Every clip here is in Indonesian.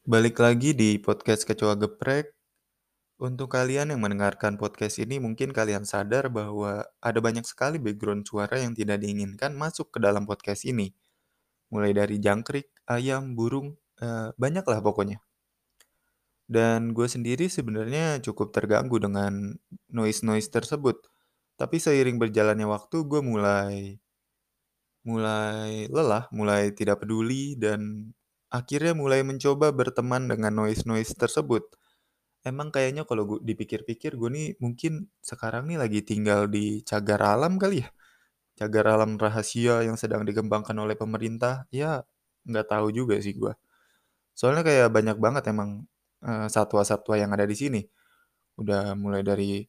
Balik lagi di podcast Kecoa Geprek. Untuk kalian yang mendengarkan podcast ini, mungkin kalian sadar bahwa ada banyak sekali background suara yang tidak diinginkan masuk ke dalam podcast ini. Mulai dari jangkrik, ayam, burung, eh, banyaklah pokoknya. Dan gue sendiri sebenarnya cukup terganggu dengan noise-noise tersebut. Tapi seiring berjalannya waktu, gue mulai mulai lelah, mulai tidak peduli, dan akhirnya mulai mencoba berteman dengan noise-noise tersebut. Emang kayaknya kalau gue dipikir-pikir gue nih mungkin sekarang nih lagi tinggal di cagar alam kali ya? Cagar alam rahasia yang sedang dikembangkan oleh pemerintah, ya nggak tahu juga sih gue. Soalnya kayak banyak banget emang eh, satwa-satwa yang ada di sini. Udah mulai dari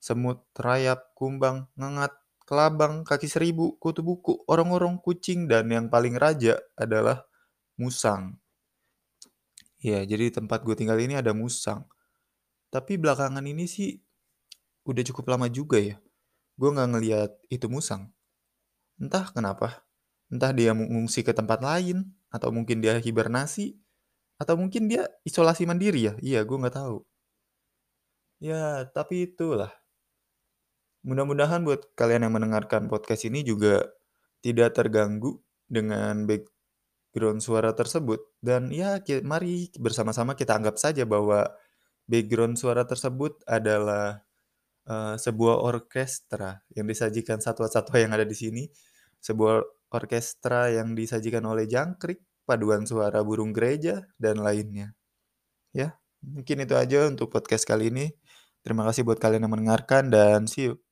semut, rayap, kumbang, ngengat, kelabang, kaki seribu, kutu buku, orong-orong, kucing, dan yang paling raja adalah musang. Ya, jadi tempat gue tinggal ini ada musang. Tapi belakangan ini sih udah cukup lama juga ya. Gue nggak ngeliat itu musang. Entah kenapa. Entah dia mengungsi ke tempat lain, atau mungkin dia hibernasi, atau mungkin dia isolasi mandiri ya. Iya, gue nggak tahu. Ya, tapi itulah. Mudah-mudahan buat kalian yang mendengarkan podcast ini juga tidak terganggu dengan background suara tersebut. Dan ya, mari bersama-sama kita anggap saja bahwa background suara tersebut adalah eh, sebuah orkestra yang disajikan satwa-satwa yang ada di sini. Sebuah orkestra yang disajikan oleh jangkrik, paduan suara burung gereja, dan lainnya. Ya, mungkin itu aja untuk podcast kali ini. Terima kasih buat kalian yang mendengarkan dan see you.